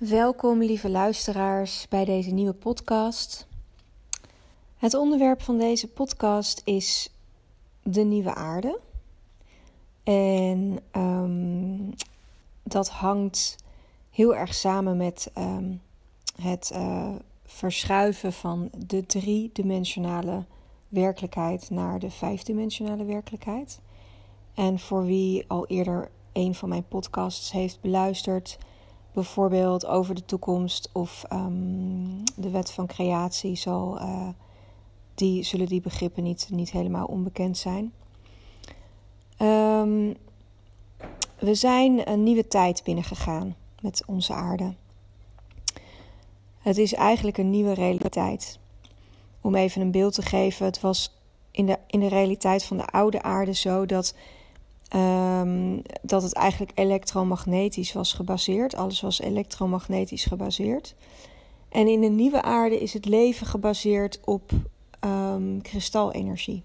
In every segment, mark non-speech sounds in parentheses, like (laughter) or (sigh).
Welkom, lieve luisteraars, bij deze nieuwe podcast. Het onderwerp van deze podcast is de nieuwe aarde. En um, dat hangt heel erg samen met um, het uh, verschuiven van de driedimensionale werkelijkheid naar de vijfdimensionale werkelijkheid. En voor wie al eerder een van mijn podcasts heeft beluisterd bijvoorbeeld over de toekomst of um, de wet van creatie, zal, uh, die, zullen die begrippen niet, niet helemaal onbekend zijn. Um, we zijn een nieuwe tijd binnengegaan met onze aarde. Het is eigenlijk een nieuwe realiteit. Om even een beeld te geven, het was in de, in de realiteit van de oude aarde zo dat Um, dat het eigenlijk elektromagnetisch was gebaseerd. Alles was elektromagnetisch gebaseerd. En in de nieuwe aarde is het leven gebaseerd op um, kristalenergie.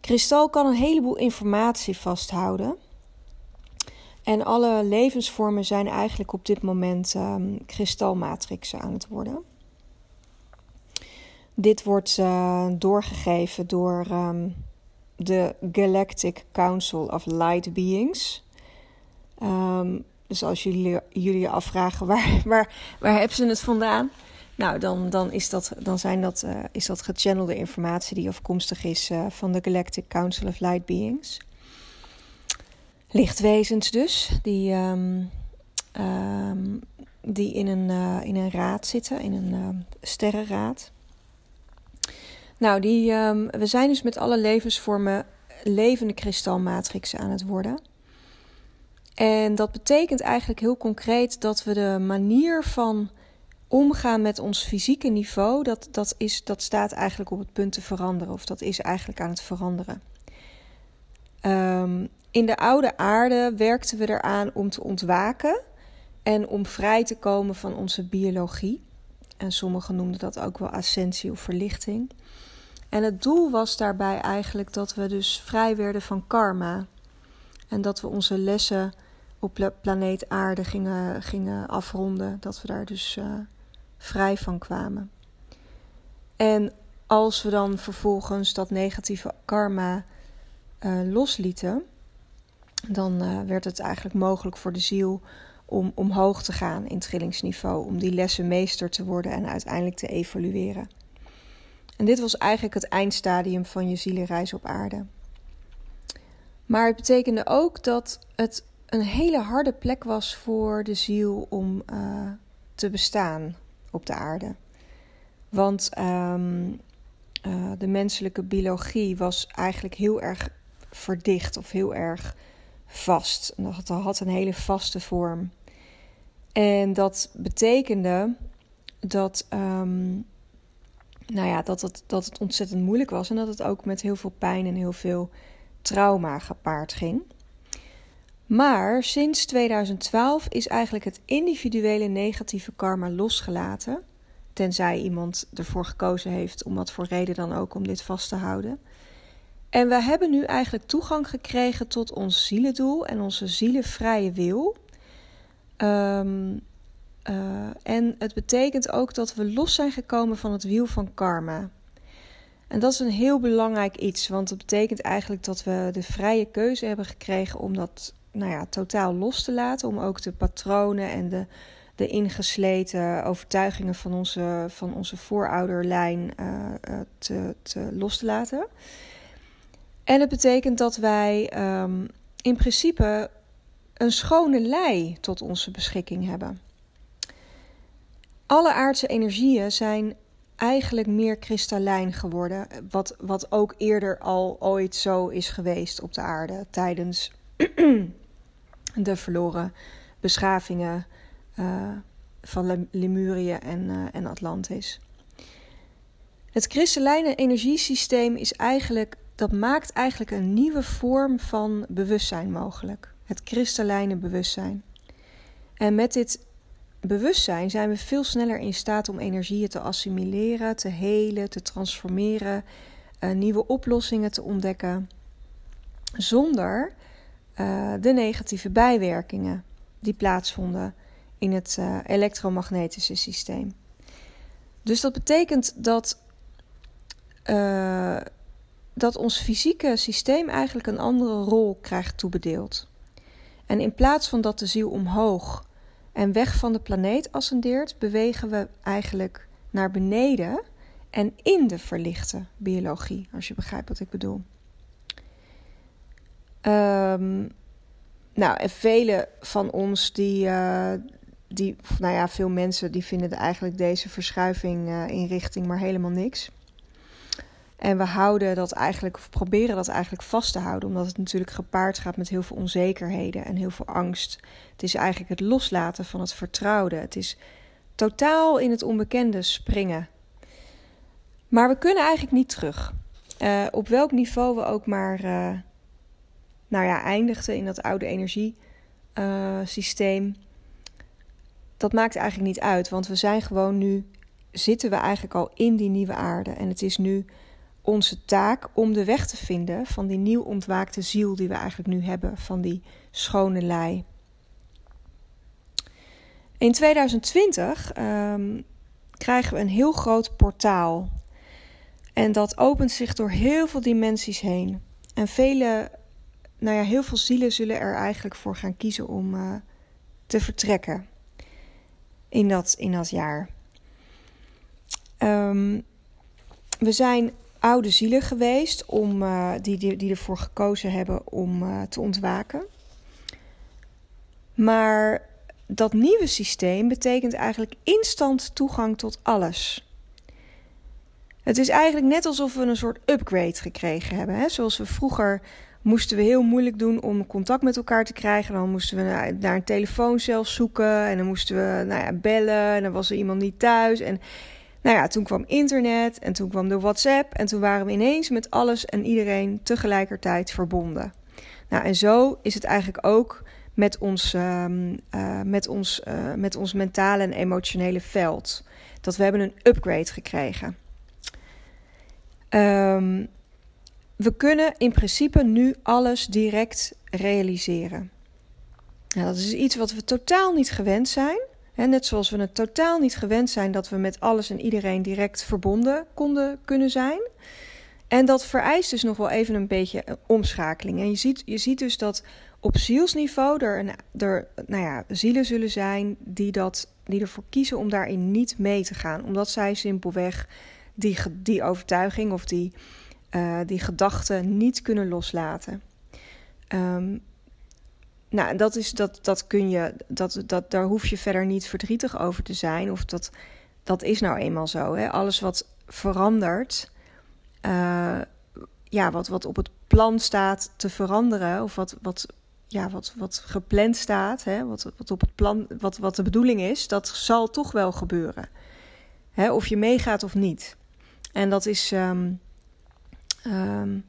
Kristal kan een heleboel informatie vasthouden. En alle levensvormen zijn eigenlijk op dit moment um, kristalmatrixen aan het worden. Dit wordt uh, doorgegeven door de Galactic Council of Light Beings. Um, dus als jullie jullie afvragen (laughs) waar, waar, waar hebben ze het vandaan? Nou, dan, dan, is, dat, dan zijn dat, uh, is dat gechannelde informatie die afkomstig is uh, van de Galactic Council of Light Beings. Lichtwezens dus, die, um, um, die in, een, uh, in een raad zitten, in een sterrenraad. Nou, die, um, we zijn dus met alle levensvormen levende kristalmatrixen aan het worden. En dat betekent eigenlijk heel concreet dat we de manier van omgaan met ons fysieke niveau, dat, dat, is, dat staat eigenlijk op het punt te veranderen, of dat is eigenlijk aan het veranderen. Um, in de oude aarde werkten we eraan om te ontwaken en om vrij te komen van onze biologie. En sommigen noemden dat ook wel ascensie of verlichting. En het doel was daarbij eigenlijk dat we dus vrij werden van karma. En dat we onze lessen op planeet Aarde gingen, gingen afronden. Dat we daar dus uh, vrij van kwamen. En als we dan vervolgens dat negatieve karma uh, loslieten, dan uh, werd het eigenlijk mogelijk voor de ziel om omhoog te gaan in trillingsniveau, om die lessen meester te worden en uiteindelijk te evolueren. En dit was eigenlijk het eindstadium van je zielenreis op aarde. Maar het betekende ook dat het een hele harde plek was voor de ziel om uh, te bestaan op de aarde. Want um, uh, de menselijke biologie was eigenlijk heel erg verdicht of heel erg vast. Het had een hele vaste vorm. En dat betekende dat um, nou ja, dat, het, dat het ontzettend moeilijk was en dat het ook met heel veel pijn en heel veel trauma gepaard ging. Maar sinds 2012 is eigenlijk het individuele negatieve karma losgelaten. Tenzij iemand ervoor gekozen heeft, om wat voor reden dan ook, om dit vast te houden. En we hebben nu eigenlijk toegang gekregen tot ons zielendoel en onze zielenvrije wil. Um, uh, en het betekent ook dat we los zijn gekomen van het wiel van karma. En dat is een heel belangrijk iets, want het betekent eigenlijk dat we de vrije keuze hebben gekregen om dat nou ja, totaal los te laten. Om ook de patronen en de, de ingesleten overtuigingen van onze, van onze voorouderlijn uh, te, te, los te laten. En het betekent dat wij um, in principe een schone lei tot onze beschikking hebben. Alle aardse energieën zijn eigenlijk meer kristallijn geworden. Wat, wat ook eerder al ooit zo is geweest op de aarde tijdens (clears throat) de verloren beschavingen uh, van Lemurië en, uh, en Atlantis. Het kristallijne energiesysteem is eigenlijk, dat maakt eigenlijk een nieuwe vorm van bewustzijn mogelijk. Het kristallijne bewustzijn. En met dit bewustzijn zijn we veel sneller in staat om energieën te assimileren, te helen, te transformeren, uh, nieuwe oplossingen te ontdekken, zonder uh, de negatieve bijwerkingen die plaatsvonden in het uh, elektromagnetische systeem. Dus dat betekent dat, dat ons fysieke systeem eigenlijk een andere rol krijgt toebedeeld. En in plaats van dat de ziel omhoog en weg van de planeet ascendeert, bewegen we eigenlijk naar beneden en in de verlichte biologie, als je begrijpt wat ik bedoel. Um, nou, en vele van ons die, uh, die, nou ja, veel mensen die vinden eigenlijk deze verschuiving uh, in richting maar helemaal niks. En we houden dat eigenlijk, of proberen dat eigenlijk vast te houden, omdat het natuurlijk gepaard gaat met heel veel onzekerheden en heel veel angst. Het is eigenlijk het loslaten van het vertrouwde. Het is totaal in het onbekende springen. Maar we kunnen eigenlijk niet terug. Uh, op welk niveau we ook maar nou ja, eindigde in dat oude energiesysteem. Uh, dat maakt eigenlijk niet uit, want we zijn gewoon nu, zitten we eigenlijk al in die nieuwe aarde. En het is nu onze taak om de weg te vinden van die nieuw ontwaakte ziel die we eigenlijk nu hebben, van die schone lei. In 2020 um, ehm, krijgen we een heel groot portaal. En dat opent zich door heel veel dimensies heen. En vele nou ja, heel veel zielen zullen er eigenlijk voor gaan kiezen om uh, te vertrekken in dat, in dat jaar. Um, we zijn oude zielen geweest om, uh, die, die, die ervoor gekozen hebben om uh, te ontwaken. Maar dat nieuwe systeem betekent eigenlijk instant toegang tot alles. Het is eigenlijk net alsof we een soort upgrade gekregen hebben. Hè? Zoals we vroeger moesten we heel moeilijk doen om contact met elkaar te krijgen. Dan moesten we naar, naar een telefooncel zoeken en dan moesten we nou ja, bellen en dan was er iemand niet thuis. En nou ja, toen kwam internet en toen kwam de WhatsApp en toen waren we ineens met alles en iedereen tegelijkertijd verbonden. Nou, en zo is het eigenlijk ook met ons, uh, uh, met ons, uh, met ons mentale en emotionele veld. Dat we hebben een upgrade gekregen. Um, we kunnen in principe nu alles direct realiseren. Nou, dat is iets wat we totaal niet gewend zijn. Net zoals we het totaal niet gewend zijn dat we met alles en iedereen direct verbonden konden kunnen zijn. En dat vereist dus nog wel even een beetje een omschakeling. En je ziet, je ziet dus dat op zielsniveau er, een, er nou ja, zielen zullen zijn die, dat, die ervoor kiezen om daarin niet mee te gaan. Omdat zij simpelweg die, die overtuiging of die, uh, die gedachten niet kunnen loslaten. Um, nou, dat is dat, dat kun je, dat, dat, daar hoef je verder niet verdrietig over te zijn. Of dat, dat is nou eenmaal zo. Hè? Alles wat verandert, uh, ja, wat, wat op het plan staat te veranderen, of wat, wat, ja, wat, wat gepland staat, hè? Wat, wat op het plan, wat, wat de bedoeling is, dat zal toch wel gebeuren. Hè? Of je meegaat of niet. En dat is. Um, Um,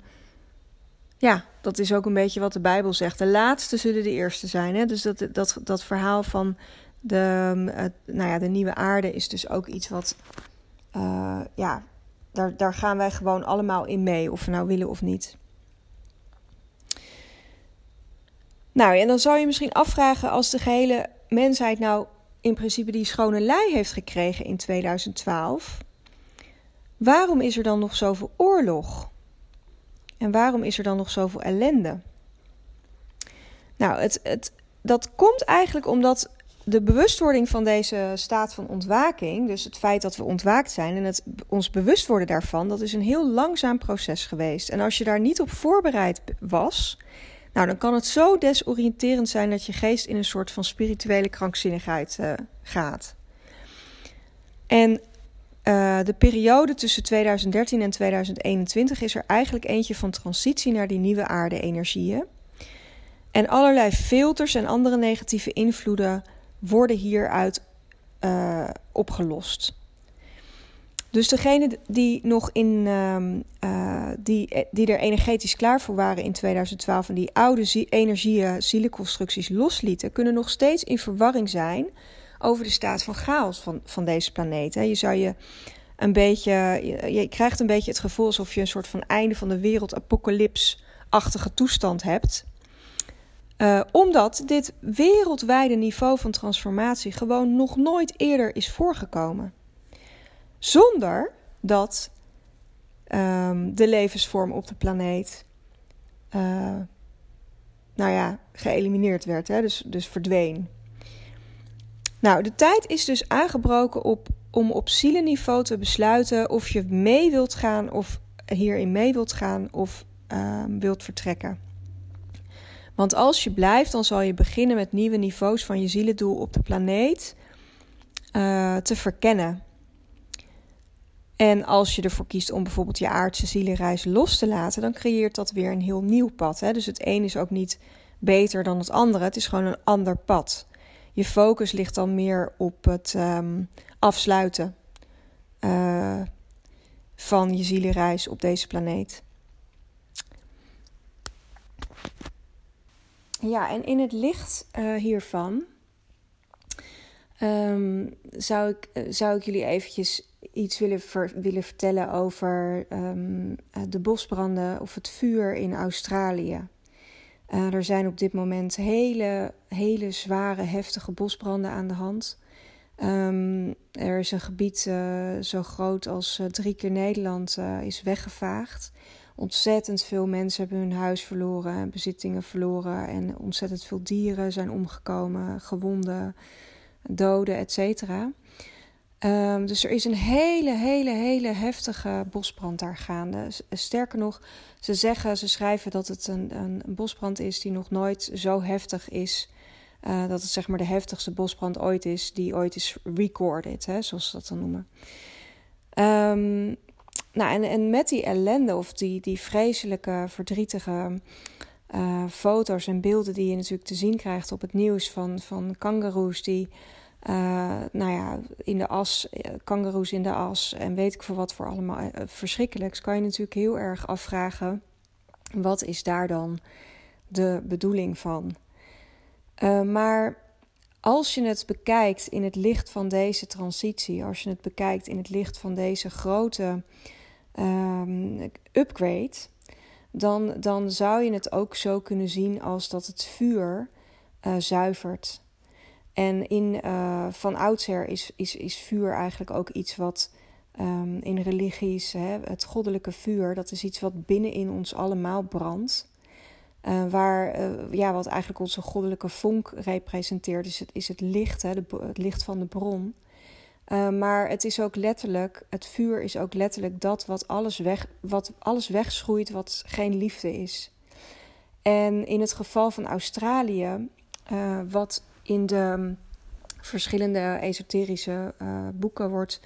ja, dat is ook een beetje wat de Bijbel zegt. De laatste zullen de eerste zijn. Hè? Dus dat, dat, dat verhaal van de, uh, nou ja, de nieuwe aarde is dus ook iets wat. Uh, ja, daar, daar gaan wij gewoon allemaal in mee, of we nou willen of niet. Nou, en dan zou je misschien afvragen als de gehele mensheid nou in principe die schone lei heeft gekregen in 2012. Waarom is er dan nog zoveel oorlog? En waarom is er dan nog zoveel ellende? Nou, het, het, dat komt eigenlijk omdat de bewustwording van deze staat van ontwaking, dus het feit dat we ontwaakt zijn en het ons bewust worden daarvan, dat is een heel langzaam proces geweest. En als je daar niet op voorbereid was, nou, dan kan het zo desoriënterend zijn dat je geest in een soort van spirituele krankzinnigheid uh, gaat. En uh, de periode tussen 2013 en 2021 is er eigenlijk eentje van transitie naar die nieuwe aarde-energieën. En allerlei filters en andere negatieve invloeden worden hieruit uh, opgelost. Dus degenen die nog in uh, die, die er energetisch klaar voor waren in 2012 en die oude energieën, zielenconstructies loslieten, kunnen nog steeds in verwarring zijn over de staat van chaos van, van deze planeet. Je zou je een beetje, je, krijgt een beetje het gevoel alsof je een soort van einde van de wereld, apocalypse-achtige toestand hebt. Uh, omdat dit wereldwijde niveau van transformatie gewoon nog nooit eerder is voorgekomen. Zonder dat um, de levensvorm op de planeet, uh, nou ja, geëlimineerd werd, hè? Dus, dus verdween. Nou, de tijd is dus aangebroken op, om op zielenniveau te besluiten of je mee wilt gaan of hierin mee wilt gaan of uh, wilt vertrekken. Want als je blijft, dan zal je beginnen met nieuwe niveaus van je zielendoel op de planeet uh, te verkennen. En als je ervoor kiest om bijvoorbeeld je aardse zielenreis los te laten, dan creëert dat weer een heel nieuw pad. Hè? Dus het een is ook niet beter dan het andere, het is gewoon een ander pad. Je focus ligt dan meer op het um, afsluiten uh, van je zielenreis op deze planeet. Ja, en in het licht uh, hiervan um, zou, ik, uh, zou ik jullie eventjes iets willen, willen vertellen over um, de bosbranden of het vuur in Australië. Uh, er zijn op dit moment hele, hele zware, heftige bosbranden aan de hand. Um, er is een gebied uh, zo groot als uh, drie keer Nederland is weggevaagd. Ontzettend veel mensen hebben hun huis verloren, bezittingen verloren en ontzettend veel dieren zijn omgekomen, gewonden, doden, etc. Um, dus er is een hele, hele, hele heftige bosbrand daar gaande. Sterker nog, ze zeggen, ze schrijven dat het een, een, bosbrand is die nog nooit zo heftig is. Uh, dat het zeg maar de heftigste bosbrand ooit is, die ooit is recorded, hè, zoals ze dat dan noemen. Um, nou, en, en met die ellende of die, die vreselijke, verdrietige uh, foto's en beelden die je natuurlijk te zien krijgt op het nieuws van, van kangaroes die nou ja, in de as, kangaroes in de as en weet ik voor wat voor allemaal uh, verschrikkelijks, kan je natuurlijk heel erg afvragen: wat is daar dan de bedoeling van? Maar als je het bekijkt in het licht van deze transitie, als je het bekijkt in het licht van deze grote um, upgrade, dan, dan zou je het ook zo kunnen zien als dat het vuur zuivert en in, uh, van oudsher is, is, is vuur eigenlijk ook iets wat um, in religies, hè, het goddelijke vuur, dat is iets wat binnenin ons allemaal brandt. Uh, waar, uh, ja, wat eigenlijk onze goddelijke vonk representeert, is het, is het licht, hè, het licht van de bron. Maar het is ook letterlijk, het vuur is ook letterlijk dat wat alles, weg, wat alles wegschroeit, wat geen liefde is. En in het geval van Australië, wat in de verschillende esoterische uh, boeken wordt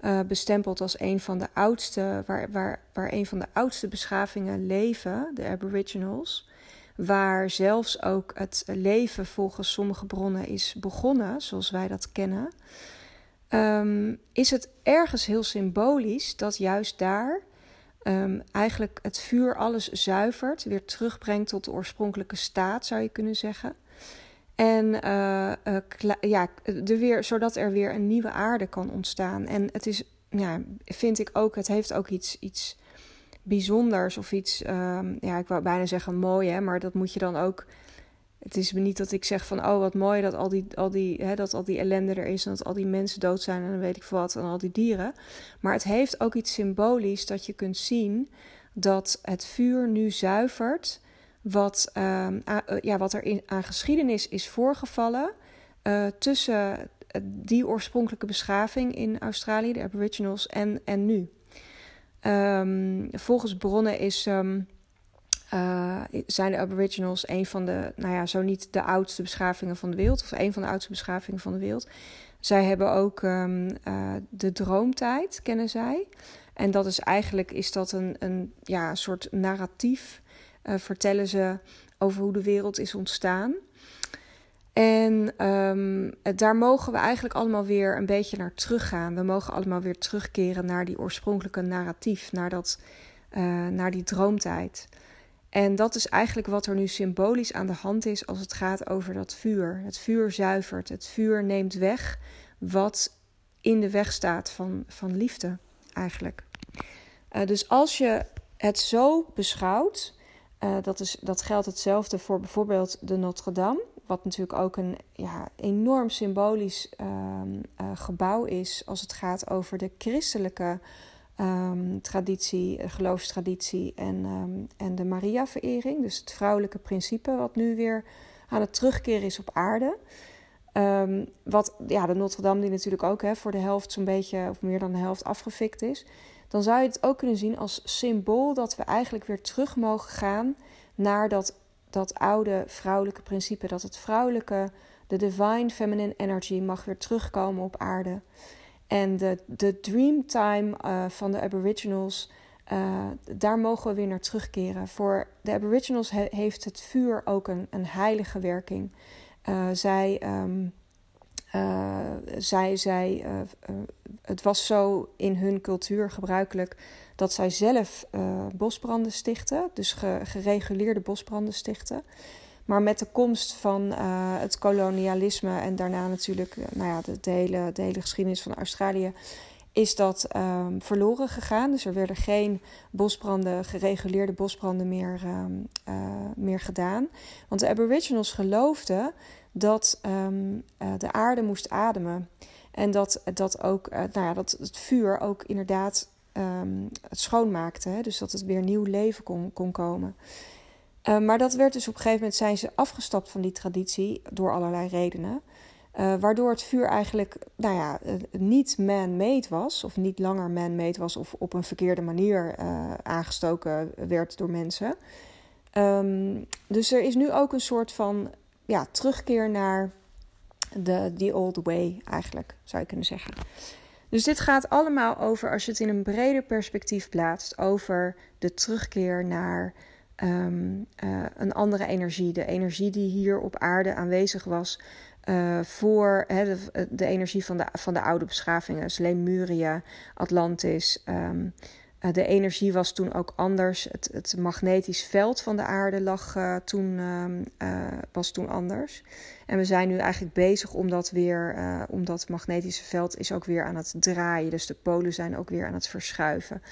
uh, bestempeld als een van de oudste, waar, waar, waar een van de oudste beschavingen leven, de Aboriginals. Waar zelfs ook het leven volgens sommige bronnen is begonnen, zoals wij dat kennen. Um, is het ergens heel symbolisch dat juist daar um, eigenlijk het vuur alles zuivert, weer terugbrengt tot de oorspronkelijke staat, zou je kunnen zeggen. En uh, uh, ja, er weer, zodat er weer een nieuwe aarde kan ontstaan. En het is, ja, vind ik ook, het heeft ook iets, iets bijzonders of iets, um, ja, ik wou bijna zeggen mooi, hè, maar dat moet je dan ook. Het is niet dat ik zeg van, oh wat mooi dat al die, al die, hè, dat al die ellende er is en dat al die mensen dood zijn en dan weet ik wat en al die dieren. Maar het heeft ook iets symbolisch dat je kunt zien dat het vuur nu zuivert wat, uh, ja, wat er in, aan geschiedenis is voorgevallen uh, tussen die oorspronkelijke beschaving in Australië, de Aboriginals, en, en nu. Um, volgens bronnen is, uh, zijn de Aboriginals een van de, nou ja, zo niet de oudste beschavingen van de wereld, of een van de oudste beschavingen van de wereld. Zij hebben ook de droomtijd, kennen zij. En dat is eigenlijk is dat een, een ja, soort narratief vertellen ze over hoe de wereld is ontstaan. En um, daar mogen we eigenlijk allemaal weer een beetje naar teruggaan. We mogen allemaal weer terugkeren naar die oorspronkelijke narratief, naar, dat, uh, naar die droomtijd. En dat is eigenlijk wat er nu symbolisch aan de hand is als het gaat over dat vuur. Het vuur zuivert, het vuur neemt weg wat in de weg staat van, van liefde, eigenlijk. Uh, dus als je het zo beschouwt, dat, is, dat geldt hetzelfde voor bijvoorbeeld de Notre Dame. Wat natuurlijk ook een ja, enorm symbolisch ehm, gebouw is als het gaat over de christelijke um, traditie, geloofstraditie en, um, en de Maria-verering. Dus het vrouwelijke principe, wat nu weer aan het terugkeren is op aarde. Wat ja, de Notre Dame, die natuurlijk ook hè, voor de helft zo'n beetje, of meer dan de helft afgefikt is. Dan zou je het ook kunnen zien als symbool dat we eigenlijk weer terug mogen gaan naar dat, dat oude vrouwelijke principe. Dat het vrouwelijke, de divine feminine energy, mag weer terugkomen op aarde. En de, de dreamtime uh, van de Aboriginals, uh, daar mogen we weer naar terugkeren. Voor de Aboriginals he, heeft het vuur ook een, een heilige werking. Uh, zij, um, zij, zij het was zo in hun cultuur gebruikelijk dat zij zelf bosbranden stichten, dus ge, gereguleerde bosbranden stichten. Maar met de komst van uh, het kolonialisme en daarna natuurlijk uh, nou ja, de, hele, de hele geschiedenis van Australië is dat um, verloren gegaan. Dus er werden geen bosbranden, gereguleerde bosbranden meer, uh, meer gedaan. Want de Aboriginals geloofden dat um, de aarde moest ademen. En dat, dat, ook, nou ja, dat het vuur ook inderdaad het schoonmaakte. Hè? Dus dat het weer nieuw leven kon, kon komen. Uh, maar dat werd dus op een gegeven moment zijn ze afgestapt van die traditie door allerlei redenen. Waardoor het vuur eigenlijk nou ja, niet man-made was, of niet langer man-made was, of op een verkeerde manier aangestoken werd door mensen. Um, dus er is nu ook een soort van ja, terugkeer naar de the old way, eigenlijk, zou je kunnen zeggen. Dus dit gaat allemaal over, als je het in een breder perspectief plaatst, over de terugkeer naar um, uh, een andere energie. De energie die hier op aarde aanwezig was uh, voor de, energie van de, van de oude beschavingen. Dus Lemuria, Atlantis. Um, de energie was toen ook anders. Het, het magnetisch veld van de aarde lag, toen, um, was toen anders. En we zijn nu eigenlijk bezig om dat weer, om dat magnetische veld is ook weer aan het draaien. Dus de polen zijn ook weer aan het verschuiven.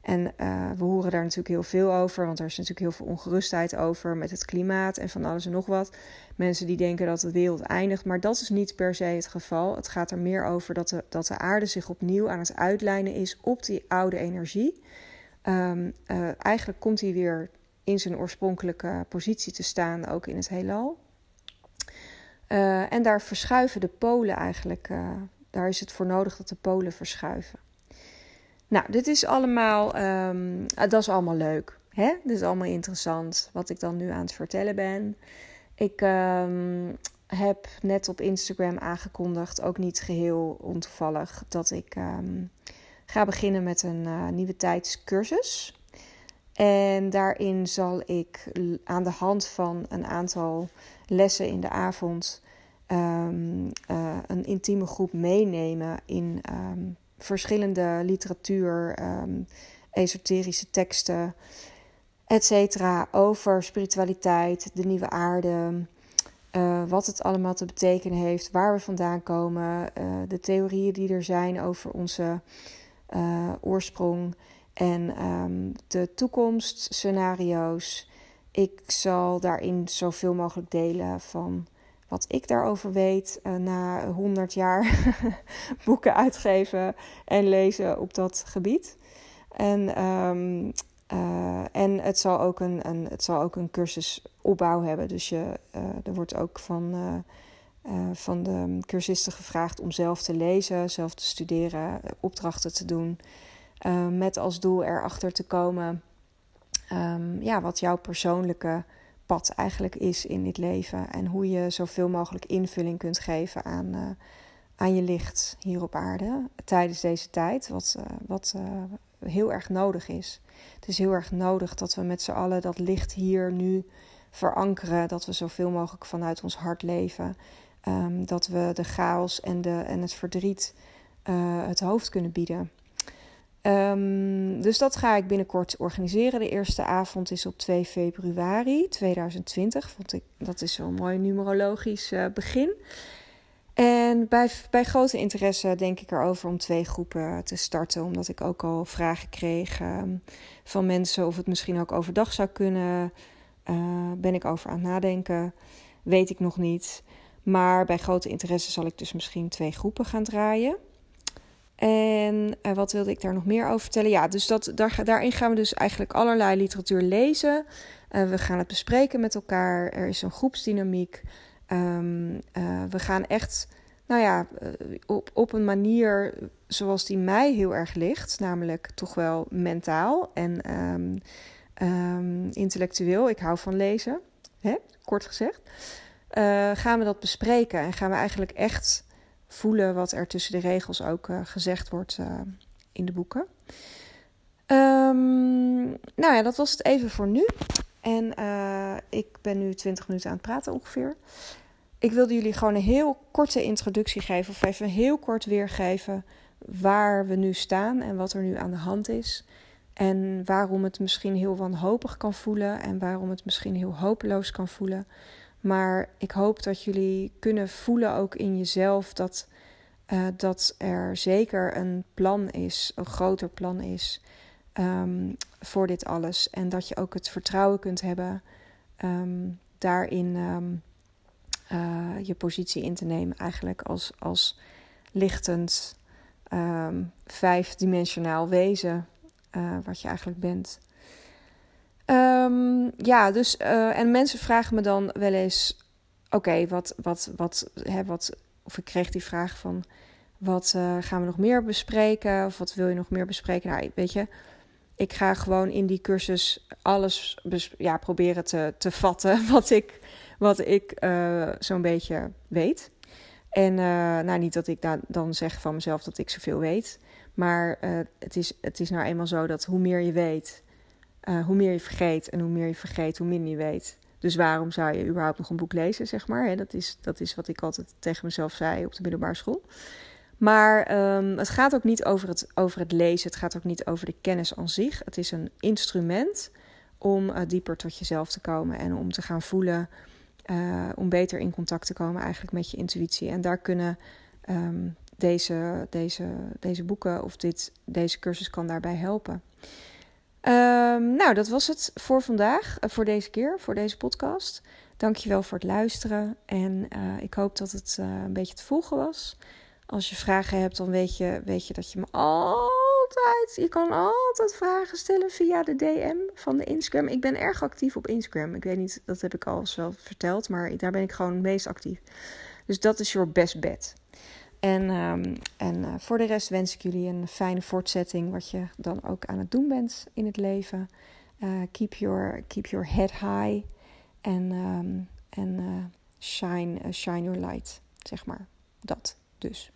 En uh, we horen daar natuurlijk heel veel over, want er is natuurlijk heel veel ongerustheid over met het klimaat en van alles en nog wat. Mensen die denken dat de wereld eindigt, maar dat is niet per se het geval. Het gaat er meer over dat de, dat de aarde zich opnieuw aan het uitlijnen is op die oude energie. Um, uh, eigenlijk komt hij weer in zijn oorspronkelijke positie te staan, ook in het heelal. Uh, en daar verschuiven de polen eigenlijk, daar is het voor nodig dat de polen verschuiven. Nou, dit is allemaal, um, dat is allemaal leuk. Hè? Dit is allemaal interessant wat ik dan nu aan het vertellen ben. Ik um, heb net op Instagram aangekondigd, ook niet geheel ontoevallig, dat ik um, ga beginnen met een uh, nieuwe tijdscursus. En daarin zal ik aan de hand van een aantal lessen in de avond uh, een intieme groep meenemen in um, verschillende literatuur, um, esoterische teksten, etc. over spiritualiteit, de nieuwe aarde, uh, wat het allemaal te betekenen heeft, waar we vandaan komen, uh, de theorieën die er zijn over onze uh, oorsprong en um, de toekomstscenario's. Ik zal daarin zoveel mogelijk delen van wat ik daarover weet uh, na 100 jaar (laughs) boeken uitgeven en lezen op dat gebied. En, um, uh, en het, zal ook een, een, het zal ook een cursusopbouw hebben. Dus je, uh, er wordt ook van, van de cursisten gevraagd om zelf te lezen, zelf te studeren, opdrachten te doen. met als doel erachter te komen um, ja, wat jouw persoonlijke pad eigenlijk is in dit leven. En hoe je zoveel mogelijk invulling kunt geven aan, uh, aan je licht hier op aarde tijdens deze tijd. Wat, uh, wat uh, heel erg nodig is. Het is heel erg nodig dat we met z'n allen dat licht hier nu verankeren. Dat we zoveel mogelijk vanuit ons hart leven. Um, dat we de chaos en, de, en het verdriet het hoofd kunnen bieden. Um, dus dat ga ik binnenkort organiseren. De eerste avond is op 2 februari 2020. Vond ik, dat is zo'n mooi numerologisch uh, begin. En bij, bij grote interesse denk ik erover om twee groepen te starten. Omdat ik ook al vragen kreeg ehm, van mensen of het misschien ook overdag zou kunnen. Uh, ben ik over aan het nadenken. Weet ik nog niet. Maar bij grote interesse zal ik dus misschien twee groepen gaan draaien. En uh, wat wilde ik daar nog meer over vertellen? Ja, dus dat, daar, daarin gaan we dus eigenlijk allerlei literatuur lezen. Uh, we gaan het bespreken met elkaar. Er is een groepsdynamiek. Um, uh, we gaan echt, nou ja, op, op een manier zoals die mij heel erg ligt. Namelijk toch wel mentaal en um, um, intellectueel. Ik hou van lezen, hè? kort gezegd. gaan we dat bespreken en gaan we eigenlijk echt voelen wat er tussen de regels ook uh, gezegd wordt uh, in de boeken. Um, nou ja, dat was het even voor nu. En uh, ik ben nu 20 minuten aan het praten ongeveer. Ik wilde jullie gewoon een heel korte introductie geven, of even heel kort weergeven waar we nu staan en wat er nu aan de hand is. En waarom het misschien heel wanhopig kan voelen en waarom het misschien heel hopeloos kan voelen. Maar ik hoop dat jullie kunnen voelen ook in jezelf dat, uh, dat er zeker een plan is, een groter plan is um, voor dit alles. En dat je ook het vertrouwen kunt hebben um, daarin um, uh, je positie in te nemen, eigenlijk als, als lichtend vijfdimensionaal wezen, uh, wat je eigenlijk bent. Um, ja, dus uh, en mensen vragen me dan wel eens: oké, wat, wat, wat, hè, wat, of ik kreeg die vraag van: wat uh, gaan we nog meer bespreken? Of wat wil je nog meer bespreken? Nou, weet je, ik ga gewoon in die cursus alles ja, proberen te, te vatten (laughs) wat ik, wat ik uh, zo'n beetje weet. En nou, niet dat ik da dan zeg van mezelf dat ik zoveel weet. Maar het, is, het is nou eenmaal zo dat hoe meer je weet, uh, hoe meer je vergeet en hoe meer je vergeet, hoe minder je weet. Dus waarom zou je überhaupt nog een boek lezen, zeg maar? Dat, is, dat is wat ik altijd tegen mezelf zei op de middelbare school. Maar um, het gaat ook niet over het, over het lezen, het gaat ook niet over de kennis aan zich. Het is een instrument om uh, dieper tot jezelf te komen en om te gaan voelen, uh, om beter in contact te komen eigenlijk met je intuïtie. En daar kunnen um, deze, deze, deze boeken of dit, deze cursus kan daarbij helpen. Um, nou, dat was het voor vandaag, uh, voor deze keer, voor deze podcast. Dankjewel voor het luisteren en uh, ik hoop dat het uh, een beetje te volgen was. Als je vragen hebt, dan weet je, weet je dat je me altijd, je kan altijd vragen stellen via de DM van de Instagram. Ik ben erg actief op Instagram. Ik weet niet, dat heb ik al wel verteld, maar daar ben ik gewoon het meest actief. Dus dat is your best bet. En, um, en uh, voor de rest wens ik jullie een fijne voortzetting, wat je dan ook aan het doen bent in het leven. Uh, keep, your, keep your head high en um, shine, shine your light, zeg maar. Dat dus.